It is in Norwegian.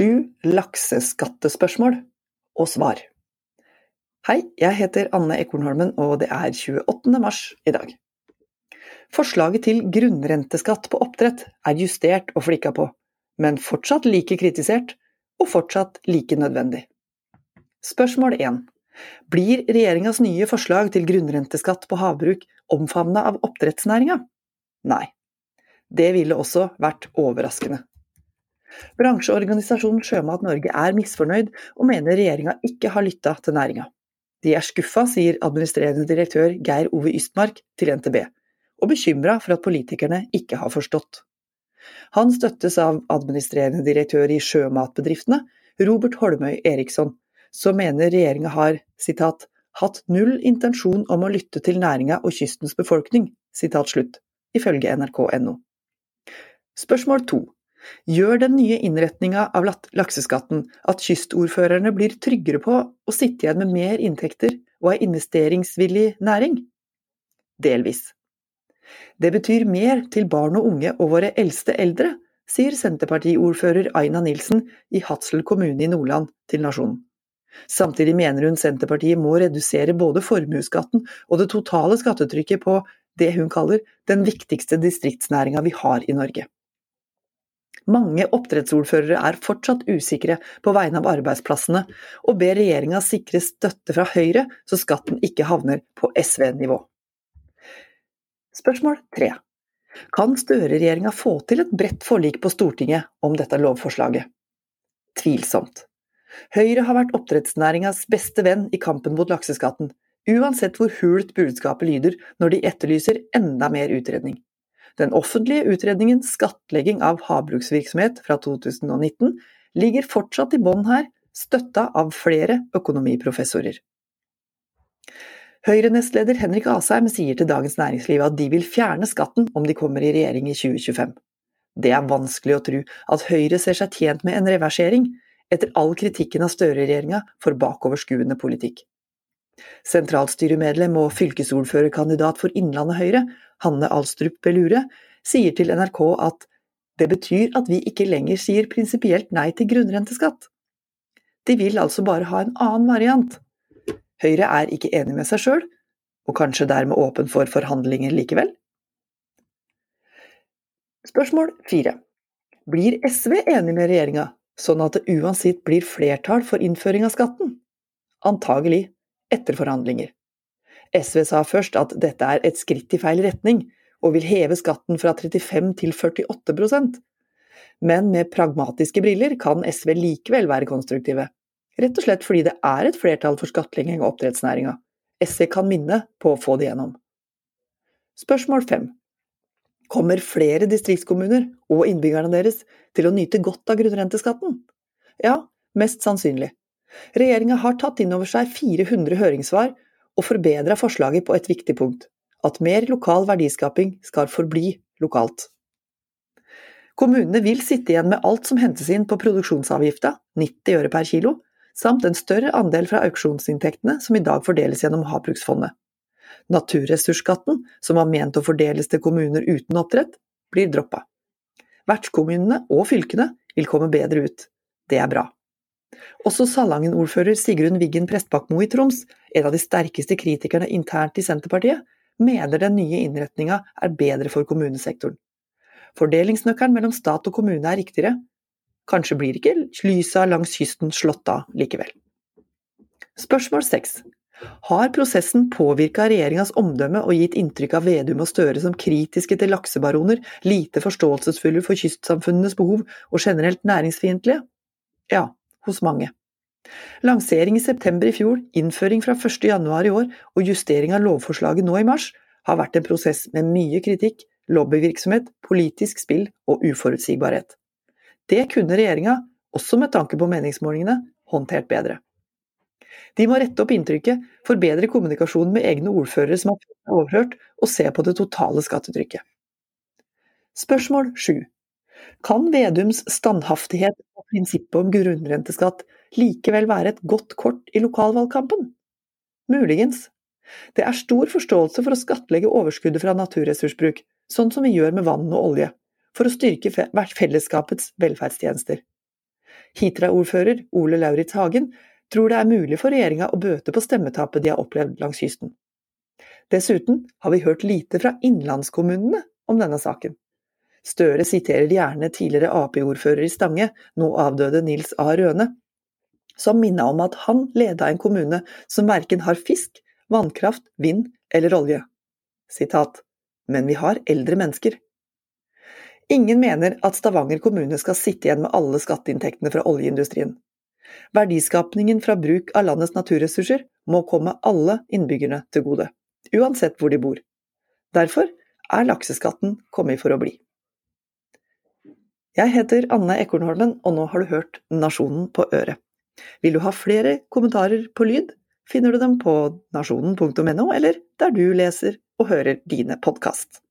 Sju lakseskattespørsmål og svar. Hei, jeg heter Anne Ekornholmen, og det er 28. mars i dag. Forslaget til grunnrenteskatt på oppdrett er justert og flikka på, men fortsatt like kritisert og fortsatt like nødvendig. Spørsmål 1. Blir regjeringas nye forslag til grunnrenteskatt på havbruk omfavna av oppdrettsnæringa? Nei. Det ville også vært overraskende. Bransjeorganisasjonen Sjømat Norge er misfornøyd, og mener regjeringa ikke har lytta til næringa. De er skuffa, sier administrerende direktør Geir Ove Ystmark til NTB, og bekymra for at politikerne ikke har forstått. Han støttes av administrerende direktør i Sjømatbedriftene, Robert Holmøy Eriksson, som mener regjeringa har citat, 'hatt null intensjon om å lytte til næringa og kystens befolkning', citat slutt, ifølge nrk.no. Spørsmål to. Gjør den nye innretninga av lakseskatten at kystordførerne blir tryggere på å sitte igjen med mer inntekter og ei investeringsvillig næring? Delvis. Det betyr mer til barn og unge og våre eldste eldre, sier Senterpartiordfører Aina Nilsen i Hadsel kommune i Nordland til Nasjonen. Samtidig mener hun Senterpartiet må redusere både formuesskatten og det totale skattetrykket på det hun kaller den viktigste distriktsnæringa vi har i Norge. Mange oppdrettsordførere er fortsatt usikre på vegne av arbeidsplassene, og ber regjeringa sikre støtte fra Høyre, så skatten ikke havner på SV-nivå. Spørsmål tre. Kan Støre-regjeringa få til et bredt forlik på Stortinget om dette lovforslaget? Tvilsomt. Høyre har vært oppdrettsnæringas beste venn i kampen mot lakseskatten, uansett hvor hult budskapet lyder når de etterlyser enda mer utredning. Den offentlige utredningen Skattlegging av havbruksvirksomhet fra 2019 ligger fortsatt i bånn her, støtta av flere økonomiprofessorer. Høyre-nestleder Henrik Asheim sier til Dagens Næringsliv at de vil fjerne skatten om de kommer i regjering i 2025. Det er vanskelig å tro at Høyre ser seg tjent med en reversering, etter all kritikken av Støre-regjeringa for bakoverskuende politikk. Sentralstyremedlem og fylkesordførerkandidat for Innlandet Høyre, Hanne Alstrup Belure, sier til NRK at det betyr at vi ikke lenger sier prinsipielt nei til grunnrenteskatt. De vil altså bare ha en annen variant. Høyre er ikke enig med seg sjøl, og kanskje dermed åpen for forhandlinger likevel? Spørsmål fire. Blir SV enig med regjeringa, sånn at det uansett blir flertall for innføring av skatten? Antagelig etter forhandlinger. SV sa først at dette er et skritt i feil retning, og vil heve skatten fra 35 til 48% Men med pragmatiske briller kan SV likevel være konstruktive. Rett og slett fordi det er et flertall for skattlegging av oppdrettsnæringa. SV kan minne på å få det gjennom. Spørsmål fem. Kommer flere distriktskommuner og innbyggerne deres til å nyte godt av grunnrenteskatten? Ja, mest sannsynlig. Regjeringa har tatt inn over seg 400 høringssvar og forbedra forslaget på et viktig punkt – at mer lokal verdiskaping skal forbli lokalt. Kommunene vil sitte igjen med alt som hentes inn på produksjonsavgifta, 90 øre per kilo, samt en større andel fra auksjonsinntektene som i dag fordeles gjennom Havbruksfondet. Naturressursskatten, som var ment å fordeles til kommuner uten oppdrett, blir droppa. Vertskommunene og fylkene vil komme bedre ut. Det er bra. Også Salangen-ordfører Sigrun Wiggen Prestbakmo i Troms, en av de sterkeste kritikerne internt i Senterpartiet, mener den nye innretninga er bedre for kommunesektoren. Fordelingsnøkkelen mellom stat og kommune er riktigere. Kanskje blir ikke lysa langs kysten slått av likevel. Spørsmål seks. Har prosessen påvirka regjeringas omdømme og gitt inntrykk av Vedum og Støre som kritiske til laksebaroner, lite forståelsesfulle for kystsamfunnenes behov og generelt næringsfiendtlige? Ja, hos mange. Lansering i september i fjor, innføring fra 1. januar i år og justering av lovforslaget nå i mars har vært en prosess med mye kritikk, lobbyvirksomhet, politisk spill og uforutsigbarhet. Det kunne regjeringa, også med tanke på meningsmålingene, håndtert bedre. De må rette opp inntrykket, forbedre kommunikasjonen med egne ordførere som har overhørt, og se på det totale skattetrykket. Spørsmål 7. Kan Vedums standhaftighet og prinsippet om grunnrenteskatt likevel være et godt kort i lokalvalgkampen? Muligens. Det er stor forståelse for å skattlegge overskuddet fra naturressursbruk, sånn som vi gjør med vann og olje, for å styrke fellesskapets velferdstjenester. Hitra-ordfører Ole Lauritz Hagen tror det er mulig for regjeringa å bøte på stemmetapet de har opplevd langs kysten. Dessuten har vi hørt lite fra innlandskommunene om denne saken. Støre siterer gjerne tidligere Ap-ordfører i Stange, nå avdøde Nils A. Røne, som minna om at han leda en kommune som verken har fisk, vannkraft, vind eller olje. Sitat, men vi har eldre mennesker. Ingen mener at Stavanger kommune skal sitte igjen med alle skatteinntektene fra oljeindustrien. Verdiskapningen fra bruk av landets naturressurser må komme alle innbyggerne til gode, uansett hvor de bor. Derfor er lakseskatten kommet for å bli. Jeg heter Anne Ekornholmen, og nå har du hørt Nasjonen på øret. Vil du ha flere kommentarer på lyd, finner du dem på nasjonen.no, eller der du leser og hører dine podkast.